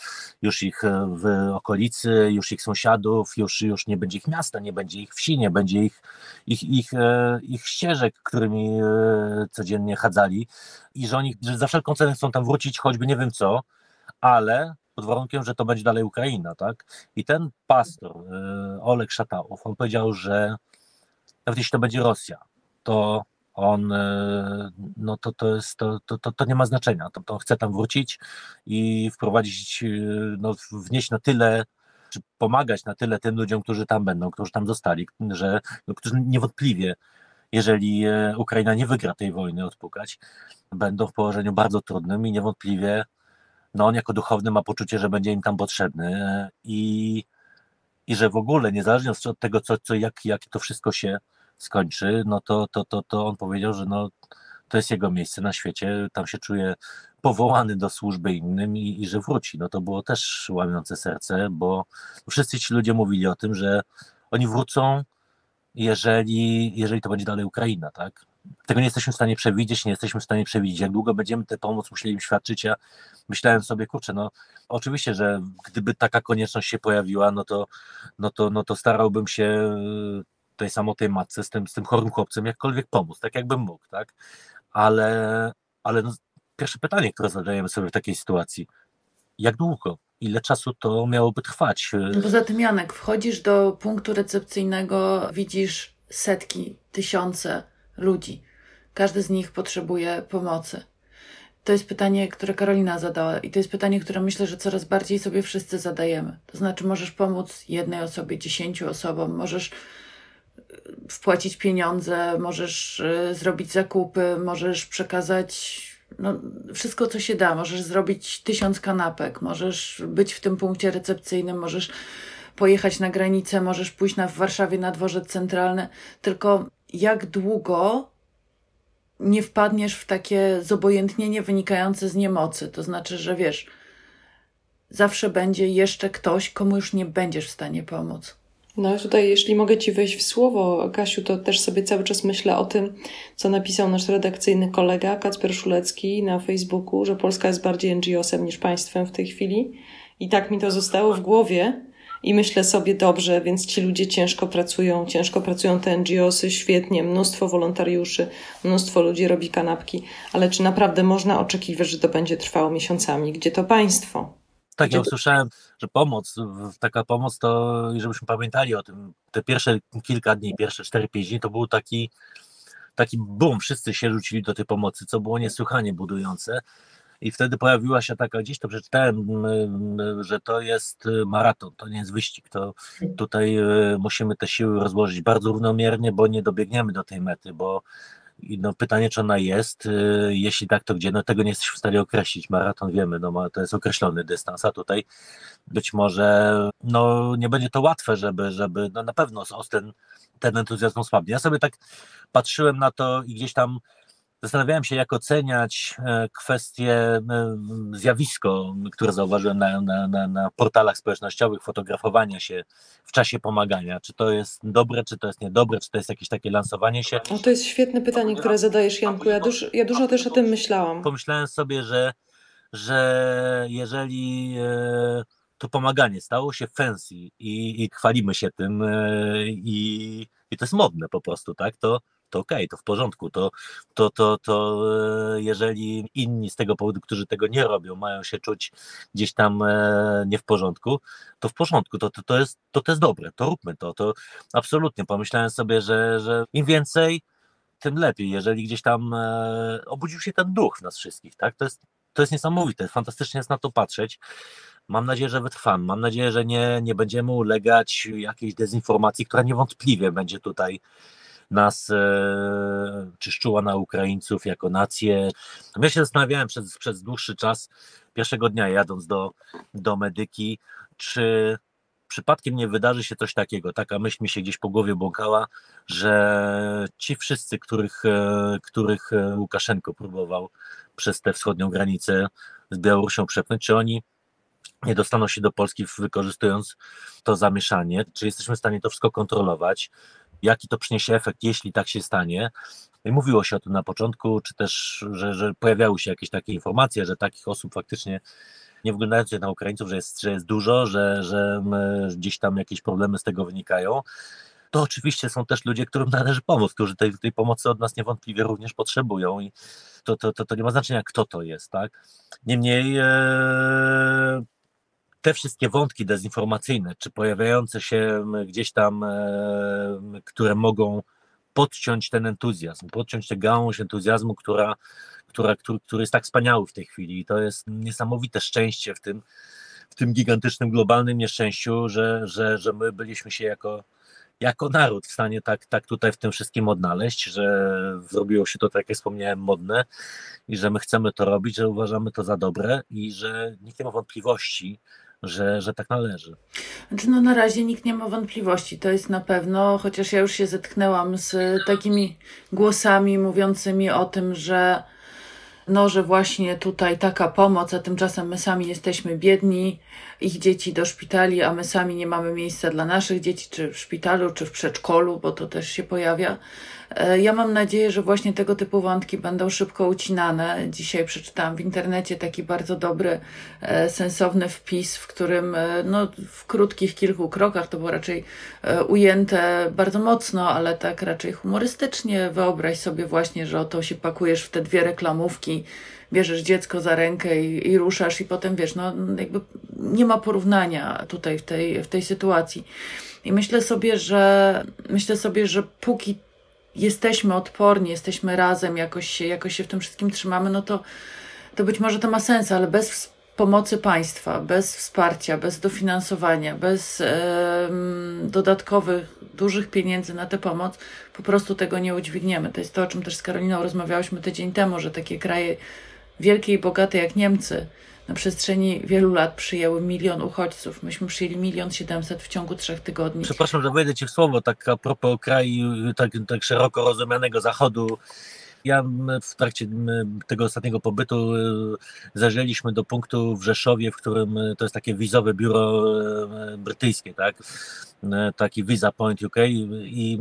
już ich e, w okolicy, już ich sąsiadów, już, już nie będzie ich miasta, nie będzie ich wsi, nie będzie ich, ich, ich, e, ich ścieżek, którymi codziennie chadzali i że oni że za wszelką cenę chcą tam wrócić, choćby nie wiem co, ale pod warunkiem, że to będzie dalej Ukraina, tak? I ten pastor, e, Oleg Szatałow, on powiedział, że nawet jeśli to będzie Rosja, to on, e, no to, to, jest, to, to, to nie ma znaczenia, to, to chce tam wrócić i wprowadzić, e, no wnieść na tyle, czy pomagać na tyle tym ludziom, którzy tam będą, którzy tam zostali, że, no, którzy niewątpliwie jeżeli Ukraina nie wygra tej wojny odpukać, będą w położeniu bardzo trudnym i niewątpliwie no on jako duchowny ma poczucie, że będzie im tam potrzebny i, i że w ogóle, niezależnie od tego, co, co, jak, jak to wszystko się skończy, no to, to, to, to on powiedział, że no, to jest jego miejsce na świecie, tam się czuje powołany do służby innym i, i że wróci. No to było też łamiące serce, bo wszyscy ci ludzie mówili o tym, że oni wrócą, jeżeli, jeżeli to będzie dalej Ukraina, tak? Tego nie jesteśmy w stanie przewidzieć, nie jesteśmy w stanie przewidzieć, jak długo będziemy tę pomoc musieli im świadczyć. Ja myślałem sobie, kurczę, no oczywiście, że gdyby taka konieczność się pojawiła, no to, no to, no to starałbym się e, tej samotnej matce z tym, z tym chorym chłopcem jakkolwiek pomóc, tak jakbym mógł, tak? Ale, ale no, pierwsze pytanie, które zadajemy sobie w takiej sytuacji, jak długo? Ile czasu to miałoby trwać? Poza tym, Janek, wchodzisz do punktu recepcyjnego, widzisz setki, tysiące ludzi. Każdy z nich potrzebuje pomocy. to jest pytanie, które Karolina zadała i to jest pytanie, które myślę, że coraz bardziej sobie wszyscy zadajemy. To znaczy, możesz pomóc jednej osobie, dziesięciu osobom, możesz e, wpłacić pieniądze, możesz e, zrobić zakupy, możesz przekazać no, wszystko, co się da. Możesz zrobić tysiąc kanapek, możesz być w tym punkcie recepcyjnym, możesz pojechać na granicę, możesz pójść na, w Warszawie na dworzec centralny. Tylko jak długo nie wpadniesz w takie zobojętnienie wynikające z niemocy. To znaczy, że wiesz, zawsze będzie jeszcze ktoś, komu już nie będziesz w stanie pomóc. No tutaj, jeśli mogę Ci wejść w słowo, Kasiu, to też sobie cały czas myślę o tym, co napisał nasz redakcyjny kolega Kacper Szulecki na Facebooku, że Polska jest bardziej NGO-sem niż państwem w tej chwili. I tak mi to zostało w głowie, i myślę sobie dobrze, więc ci ludzie ciężko pracują, ciężko pracują te NGOsy, świetnie, mnóstwo wolontariuszy, mnóstwo ludzi robi kanapki, ale czy naprawdę można oczekiwać, że to będzie trwało miesiącami? Gdzie to państwo? Tak, ja usłyszałem, że pomoc, taka pomoc to, żebyśmy pamiętali o tym, te pierwsze kilka dni, pierwsze 4-5 dni to był taki, taki boom, wszyscy się rzucili do tej pomocy, co było niesłychanie budujące. I wtedy pojawiła się taka, gdzieś to przeczytałem, że to jest maraton, to nie jest wyścig. To tutaj e, musimy te siły rozłożyć bardzo równomiernie, bo nie dobiegniemy do tej mety, bo no, pytanie, czy ona jest, e, jeśli tak, to gdzie? No tego nie jesteśmy w stanie określić. Maraton wiemy, no to jest określony dystans, a tutaj być może no, nie będzie to łatwe, żeby, żeby no na pewno ten, ten entuzjazm słabnie. Ja sobie tak patrzyłem na to i gdzieś tam Zastanawiałem się, jak oceniać e, kwestie, e, zjawisko, które zauważyłem na, na, na, na, portalach społecznościowych, fotografowania się w czasie pomagania. Czy to jest dobre, czy to jest niedobre, czy to jest jakieś takie lansowanie się? O, to jest świetne pytanie, które zadajesz, Janku. Ja, duż, ja dużo też o tym myślałam. Pomyślałem sobie, że, że jeżeli e, to pomaganie stało się fancy i, i chwalimy się tym i, i to jest modne po prostu, tak, to to okej, okay, to w porządku, to, to, to, to e, jeżeli inni z tego powodu, którzy tego nie robią, mają się czuć gdzieś tam e, nie w porządku, to w porządku, to, to, to, jest, to, to jest dobre, to róbmy to, to absolutnie pomyślałem sobie, że, że im więcej, tym lepiej, jeżeli gdzieś tam e, obudził się ten duch w nas wszystkich, tak, to jest, to jest niesamowite, fantastycznie jest na to patrzeć, Mam nadzieję, że wytrwamy. Mam nadzieję, że nie, nie będziemy ulegać jakiejś dezinformacji, która niewątpliwie będzie tutaj nas e, czy szczuła na Ukraińców jako nację. Ja się zastanawiałem przez, przez dłuższy czas, pierwszego dnia jadąc do, do medyki, czy przypadkiem nie wydarzy się coś takiego, taka myśl mi się gdzieś po głowie błąkała, że ci wszyscy, których, e, których e, Łukaszenko próbował przez tę wschodnią granicę z Białorusią przepchnąć, czy oni nie dostaną się do Polski wykorzystując to zamieszanie, czy jesteśmy w stanie to wszystko kontrolować, jaki to przyniesie efekt, jeśli tak się stanie. I mówiło się o tym na początku, czy też, że, że pojawiały się jakieś takie informacje, że takich osób faktycznie nie wyglądających na Ukraińców, że jest, że jest dużo, że, że gdzieś tam jakieś problemy z tego wynikają. To oczywiście są też ludzie, którym należy pomóc, którzy tej, tej pomocy od nas niewątpliwie również potrzebują i to, to, to, to nie ma znaczenia, kto to jest, tak? Niemniej e, te wszystkie wątki dezinformacyjne, czy pojawiające się gdzieś tam, e, które mogą podciąć ten entuzjazm, podciąć tę gałąź entuzjazmu, która, która, który, który jest tak wspaniały w tej chwili. I to jest niesamowite szczęście w tym, w tym gigantycznym, globalnym nieszczęściu, że, że, że my byliśmy się jako, jako naród w stanie tak, tak tutaj w tym wszystkim odnaleźć, że zrobiło się to, tak jak wspomniałem, modne i że my chcemy to robić, że uważamy to za dobre i że nikt nie ma wątpliwości, że, że tak należy. Znaczy, no na razie nikt nie ma wątpliwości, to jest na pewno, chociaż ja już się zetknęłam z takimi głosami mówiącymi o tym, że no, że właśnie tutaj taka pomoc, a tymczasem my sami jesteśmy biedni, ich dzieci do szpitali, a my sami nie mamy miejsca dla naszych dzieci, czy w szpitalu, czy w przedszkolu, bo to też się pojawia. E, ja mam nadzieję, że właśnie tego typu wątki będą szybko ucinane. Dzisiaj przeczytałam w internecie taki bardzo dobry, e, sensowny wpis, w którym e, no, w krótkich kilku krokach to było raczej ujęte bardzo mocno, ale tak raczej humorystycznie. Wyobraź sobie właśnie, że oto się pakujesz w te dwie reklamówki, bierzesz dziecko za rękę i, i ruszasz i potem wiesz, no jakby nie ma porównania tutaj w tej, w tej sytuacji. I myślę sobie, że myślę sobie, że póki jesteśmy odporni, jesteśmy razem, jakoś się, jakoś się w tym wszystkim trzymamy, no to to być może to ma sens, ale bez pomocy państwa, bez wsparcia, bez dofinansowania, bez e, dodatkowych, dużych pieniędzy na tę pomoc, po prostu tego nie udźwigniemy. To jest to, o czym też z Karoliną rozmawiałyśmy tydzień temu, że takie kraje wielkie i bogate jak Niemcy na przestrzeni wielu lat przyjęły milion uchodźców. Myśmy przyjęli milion siedemset w ciągu trzech tygodni. Przepraszam, że wejdę Ci w słowo, tak a propos kraju tak, tak szeroko rozumianego Zachodu ja w trakcie tego ostatniego pobytu y, zażyliśmy do punktu w Rzeszowie, w którym y, to jest takie wizowe biuro y, brytyjskie, tak? Taki Visa Point UK i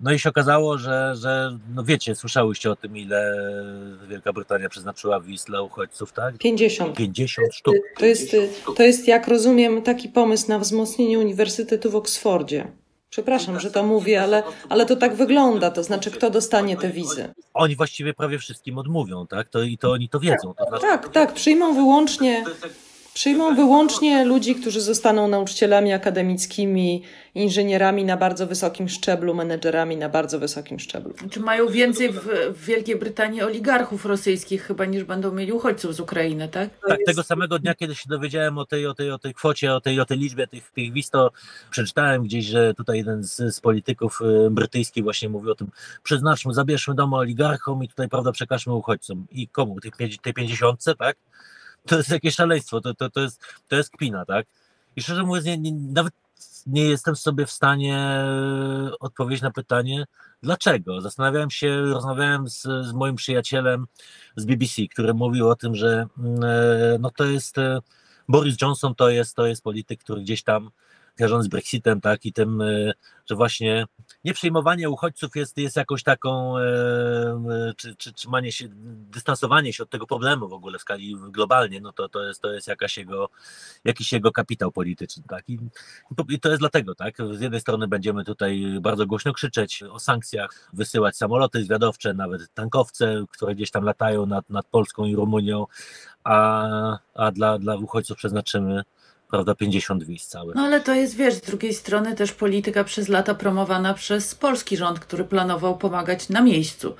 no i się okazało, że, że no wiecie, słyszałyście o tym, ile Wielka Brytania przeznaczyła wiz dla uchodźców, tak? 50. 50 sztuk. To jest, to jest, jak rozumiem, taki pomysł na wzmocnienie Uniwersytetu w Oksfordzie. Przepraszam, że to mówię, ale, ale to tak wygląda. To znaczy, kto dostanie te wizy? Oni właściwie prawie wszystkim odmówią, tak? To, I to oni to wiedzą. To znaczy... Tak, tak. Przyjmą wyłącznie Przyjmą wyłącznie ludzi, którzy zostaną nauczycielami akademickimi, inżynierami na bardzo wysokim szczeblu, menedżerami na bardzo wysokim szczeblu. Czy mają więcej w, w Wielkiej Brytanii oligarchów rosyjskich chyba niż będą mieli uchodźców z Ukrainy, tak? Tak, tego samego dnia, kiedy się dowiedziałem o tej, o tej, o tej kwocie, o tej, o tej liczbie tych, tych wiz, to przeczytałem gdzieś, że tutaj jeden z, z polityków y, brytyjskich właśnie mówił o tym, przeznaczmy, zabierzmy domu oligarchom i tutaj, prawda, przekażmy uchodźcom. I komu? Tej, tej pięćdziesiątce, tak? To jest jakieś szaleństwo, to, to, to, jest, to jest kpina, tak? I szczerze mówiąc, nie, nie, nawet nie jestem sobie w stanie odpowiedzieć na pytanie, dlaczego. Zastanawiałem się, rozmawiałem z, z moim przyjacielem z BBC, który mówił o tym, że mm, e, no to jest e, Boris Johnson to jest, to jest polityk, który gdzieś tam kojarzony z Brexitem, tak, i tym, e, że właśnie nieprzyjmowanie uchodźców jest, jest jakąś taką, e, e, czy, czy trzymanie się, dystansowanie się od tego problemu w ogóle w skali globalnie, no to, to, jest, to jest jakaś jego, jakiś jego kapitał polityczny, tak, I, i to jest dlatego, tak, z jednej strony będziemy tutaj bardzo głośno krzyczeć o sankcjach, wysyłać samoloty zwiadowcze, nawet tankowce, które gdzieś tam latają nad, nad Polską i Rumunią, a, a dla, dla uchodźców przeznaczymy prawda, 50 wiz całych. No ale to jest, wiesz, z drugiej strony też polityka przez lata promowana przez polski rząd, który planował pomagać na miejscu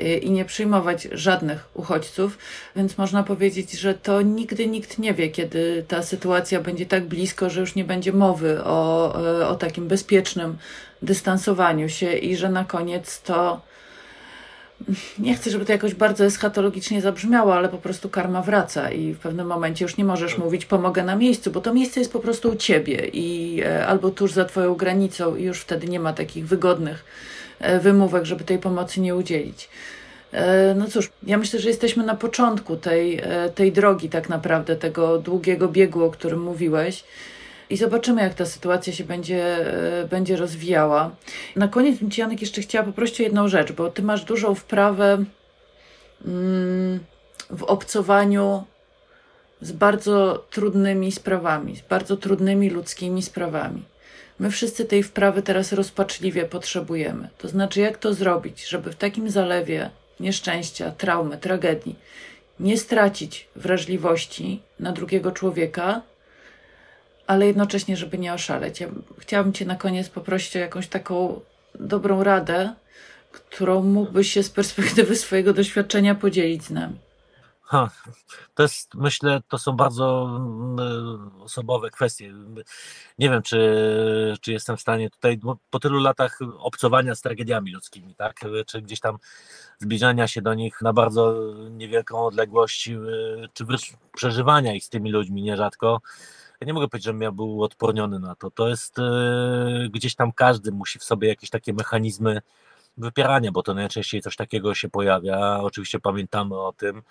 y, i nie przyjmować żadnych uchodźców, więc można powiedzieć, że to nigdy nikt nie wie, kiedy ta sytuacja będzie tak blisko, że już nie będzie mowy o, o takim bezpiecznym dystansowaniu się i że na koniec to nie chcę, żeby to jakoś bardzo eschatologicznie zabrzmiało, ale po prostu karma wraca i w pewnym momencie już nie możesz tak. mówić pomogę na miejscu, bo to miejsce jest po prostu u ciebie i e, albo tuż za twoją granicą i już wtedy nie ma takich wygodnych e, wymówek, żeby tej pomocy nie udzielić. E, no cóż, ja myślę, że jesteśmy na początku tej, tej drogi tak naprawdę, tego długiego biegu, o którym mówiłeś i zobaczymy, jak ta sytuacja się będzie, e, będzie rozwijała. Na koniec bym Ci, Janek, jeszcze chciała poprosić o jedną rzecz, bo Ty masz dużą wprawę mm, w obcowaniu z bardzo trudnymi sprawami, z bardzo trudnymi ludzkimi sprawami. My wszyscy tej wprawy teraz rozpaczliwie potrzebujemy. To znaczy, jak to zrobić, żeby w takim zalewie nieszczęścia, traumy, tragedii nie stracić wrażliwości na drugiego człowieka, ale jednocześnie, żeby nie oszaleć. Ja chciałabym Cię na koniec poprosić o jakąś taką dobrą radę, którą mógłbyś się z perspektywy swojego doświadczenia podzielić z nami. Ha, to jest, myślę, to są bardzo mm, osobowe kwestie. Nie wiem, czy, czy jestem w stanie tutaj, po tylu latach obcowania z tragediami ludzkimi, tak, czy gdzieś tam zbliżania się do nich na bardzo niewielką odległość, czy wręcz przeżywania ich z tymi ludźmi nierzadko, ja nie mogę powiedzieć, że ja był odporniony na to. To jest yy, gdzieś tam każdy musi w sobie jakieś takie mechanizmy wypierania, bo to najczęściej coś takiego się pojawia. Oczywiście pamiętamy o tym,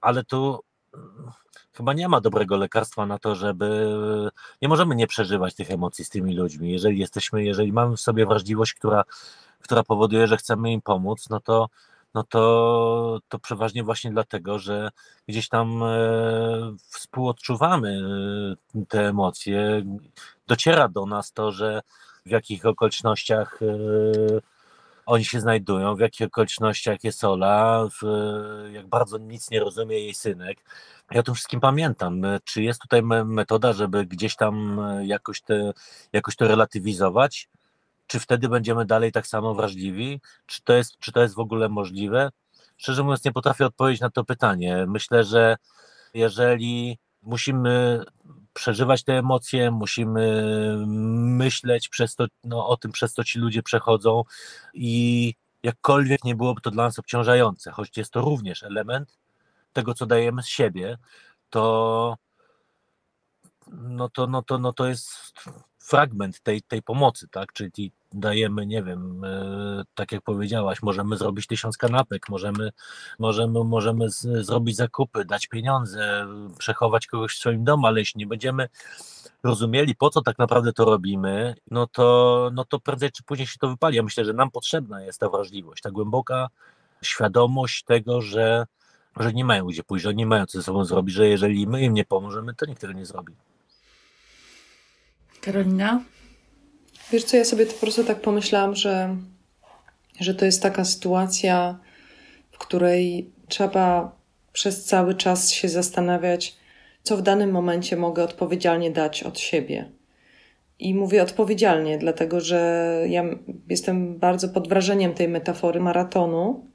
ale tu mm, chyba nie ma dobrego lekarstwa na to, żeby nie możemy nie przeżywać tych emocji z tymi ludźmi. Jeżeli jesteśmy, jeżeli mamy w sobie wrażliwość, która, która powoduje, że chcemy im pomóc, no to no to, to przeważnie właśnie dlatego, że gdzieś tam e, współodczuwamy e, te emocje. Dociera do nas to, że w jakich okolicznościach e, oni się znajdują, w jakich okolicznościach jest Ola, w, jak bardzo nic nie rozumie jej synek. Ja o tym wszystkim pamiętam. Czy jest tutaj metoda, żeby gdzieś tam jakoś, te, jakoś to relatywizować? Czy wtedy będziemy dalej tak samo wrażliwi? Czy to jest, czy to jest w ogóle możliwe? szczerze mówiąc, nie potrafię odpowiedzieć na to pytanie. Myślę, że jeżeli musimy przeżywać te emocje, musimy myśleć przez to, no, o tym, przez co ci ludzie przechodzą i jakkolwiek nie byłoby to dla nas obciążające, choć jest to również element tego, co dajemy z siebie, to no to, no to, no to jest fragment tej, tej pomocy, tak? Czyli dajemy, nie wiem, e, tak jak powiedziałaś, możemy zrobić tysiąc kanapek, możemy, możemy, możemy z, zrobić zakupy, dać pieniądze, przechować kogoś w swoim domu, ale jeśli nie będziemy rozumieli, po co tak naprawdę to robimy, no to, no to prędzej czy później się to wypali. Ja myślę, że nam potrzebna jest ta wrażliwość, ta głęboka świadomość tego, że, że nie mają gdzie pójść, że nie mają co ze sobą zrobić, że jeżeli my im nie pomożemy, to nikt tego nie zrobi. Karolina? Wiesz co, ja sobie po prostu tak pomyślałam, że, że to jest taka sytuacja, w której trzeba przez cały czas się zastanawiać, co w danym momencie mogę odpowiedzialnie dać od siebie. I mówię odpowiedzialnie, dlatego że ja jestem bardzo pod wrażeniem tej metafory maratonu.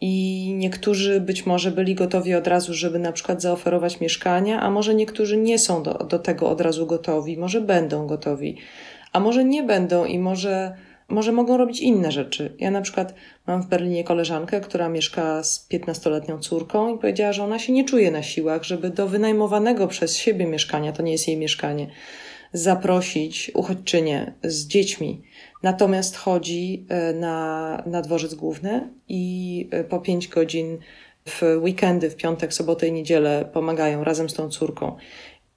I niektórzy być może byli gotowi od razu, żeby na przykład zaoferować mieszkania, a może niektórzy nie są do, do tego od razu gotowi, może będą gotowi a może nie będą i może, może mogą robić inne rzeczy. Ja na przykład mam w Berlinie koleżankę, która mieszka z 15-letnią córką i powiedziała, że ona się nie czuje na siłach, żeby do wynajmowanego przez siebie mieszkania, to nie jest jej mieszkanie, zaprosić uchodźczynię z dziećmi. Natomiast chodzi e, na, na dworzec główny i e, po pięć godzin w weekendy, w piątek, sobotę i niedzielę pomagają razem z tą córką.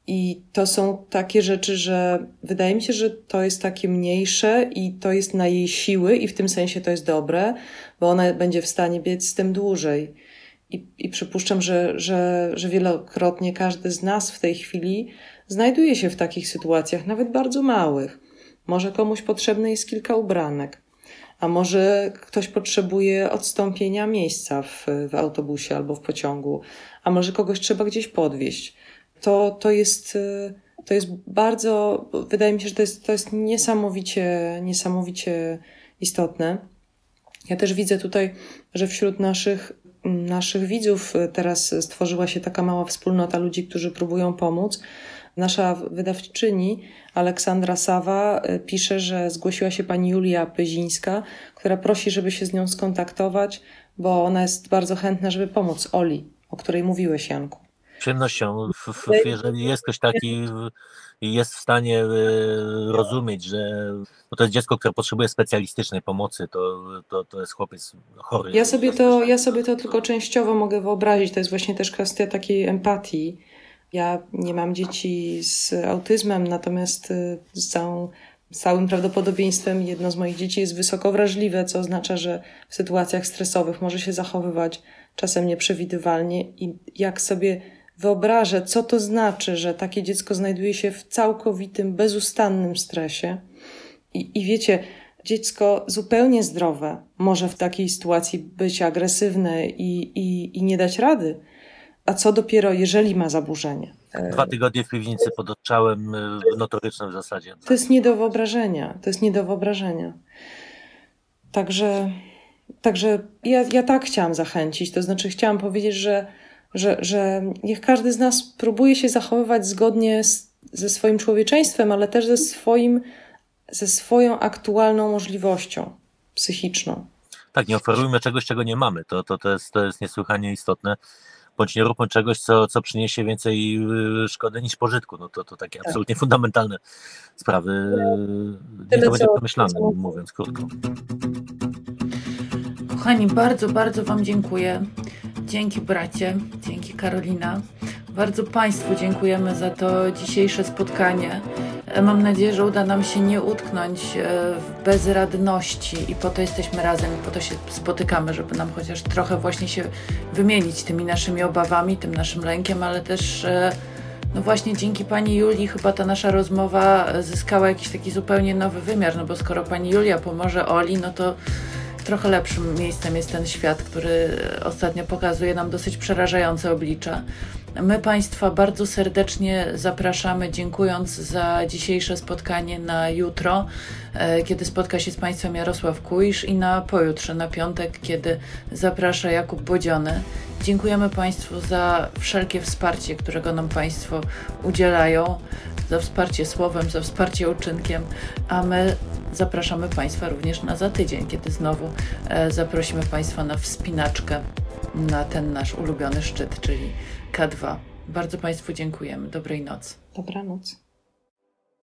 I to są takie rzeczy, że wydaje mi się, że to jest takie mniejsze i to jest na jej siły, i w tym sensie to jest dobre, bo ona będzie w stanie biec z tym dłużej. I, i przypuszczam, że, że, że wielokrotnie każdy z nas w tej chwili znajduje się w takich sytuacjach, nawet bardzo małych. Może komuś potrzebne jest kilka ubranek, a może ktoś potrzebuje odstąpienia miejsca w, w autobusie albo w pociągu, a może kogoś trzeba gdzieś podwieźć to, to jest, y, to jest bardzo, wydaje mi się, że to jest, to jest niesamowicie, niesamowicie istotne. Ja też widzę tutaj, że wśród naszych, naszych widzów teraz stworzyła się taka mała wspólnota ludzi, którzy próbują pomóc. Nasza wydawczyni Aleksandra Sawa y, pisze, że zgłosiła się pani Julia Pyzińska, która prosi, żeby się z nią skontaktować, bo ona jest bardzo chętna, żeby pomóc Oli, o której mówiłeś, Janku przyjemnością, jeżeli jest ktoś taki i jest w stanie e, rozumieć, że no to jest dziecko, które potrzebuje specjalistycznej pomocy, to, to, to jest chłopiec chory. Ja sobie, to, ja sobie to tylko częściowo mogę wyobrazić. To jest właśnie też kwestia takiej empatii. Ja nie mam dzieci z autyzmem, natomiast e, z całą całym prawdopodobieństwem jedno z moich dzieci jest wysoko wrażliwe, co oznacza, że w sytuacjach stresowych może się zachowywać czasem nieprzewidywalnie i jak sobie wyobrażę, co to znaczy, że takie dziecko znajduje się w całkowitym, bezustannym stresie. I, i wiecie, dziecko zupełnie zdrowe może w takiej sytuacji być agresywne i, i, i nie dać rady. A co dopiero, jeżeli ma zaburzenie? Dwa tygodnie w piwnicy pod odstrzałem y, w notorycznym zasadzie. To jest nie do wyobrażenia. To jest nie do wyobrażenia. Także, także ja, ja tak chciałam zachęcić. To znaczy, chciałam powiedzieć, że że, że niech każdy z nas próbuje się zachowywać zgodnie z, ze swoim człowieczeństwem, ale też ze, swoim, ze swoją aktualną możliwością psychiczną. Tak, nie oferujmy czegoś, czego nie mamy. To, to, to, jest, to jest niesłychanie istotne. Bądź nie róbmy czegoś, co, co przyniesie więcej y, szkody niż pożytku. No to, to takie tak. absolutnie fundamentalne sprawy. Nie to będzie pomyślane, mówiąc krótko. Kochani, bardzo, bardzo Wam dziękuję. Dzięki bracie, dzięki Karolina. Bardzo Państwu dziękujemy za to dzisiejsze spotkanie. Mam nadzieję, że uda nam się nie utknąć e, w bezradności i po to jesteśmy razem, po to się spotykamy, żeby nam chociaż trochę właśnie się wymienić tymi naszymi obawami, tym naszym lękiem, ale też e, no właśnie dzięki pani Julii chyba ta nasza rozmowa zyskała jakiś taki zupełnie nowy wymiar, no bo skoro pani Julia pomoże Oli, no to trochę lepszym miejscem jest ten świat, który ostatnio pokazuje nam dosyć przerażające oblicza. My Państwa bardzo serdecznie zapraszamy, dziękując za dzisiejsze spotkanie na jutro, e, kiedy spotka się z Państwem Jarosław Kujsz i na pojutrze, na piątek, kiedy zaprasza Jakub Bodziony. Dziękujemy Państwu za wszelkie wsparcie, którego nam Państwo udzielają, za wsparcie słowem, za wsparcie uczynkiem, a my zapraszamy Państwa również na za tydzień, kiedy znowu e, zaprosimy Państwa na wspinaczkę na ten nasz ulubiony szczyt, czyli K2. Bardzo Państwu dziękujemy. Dobrej nocy. Dobranoc.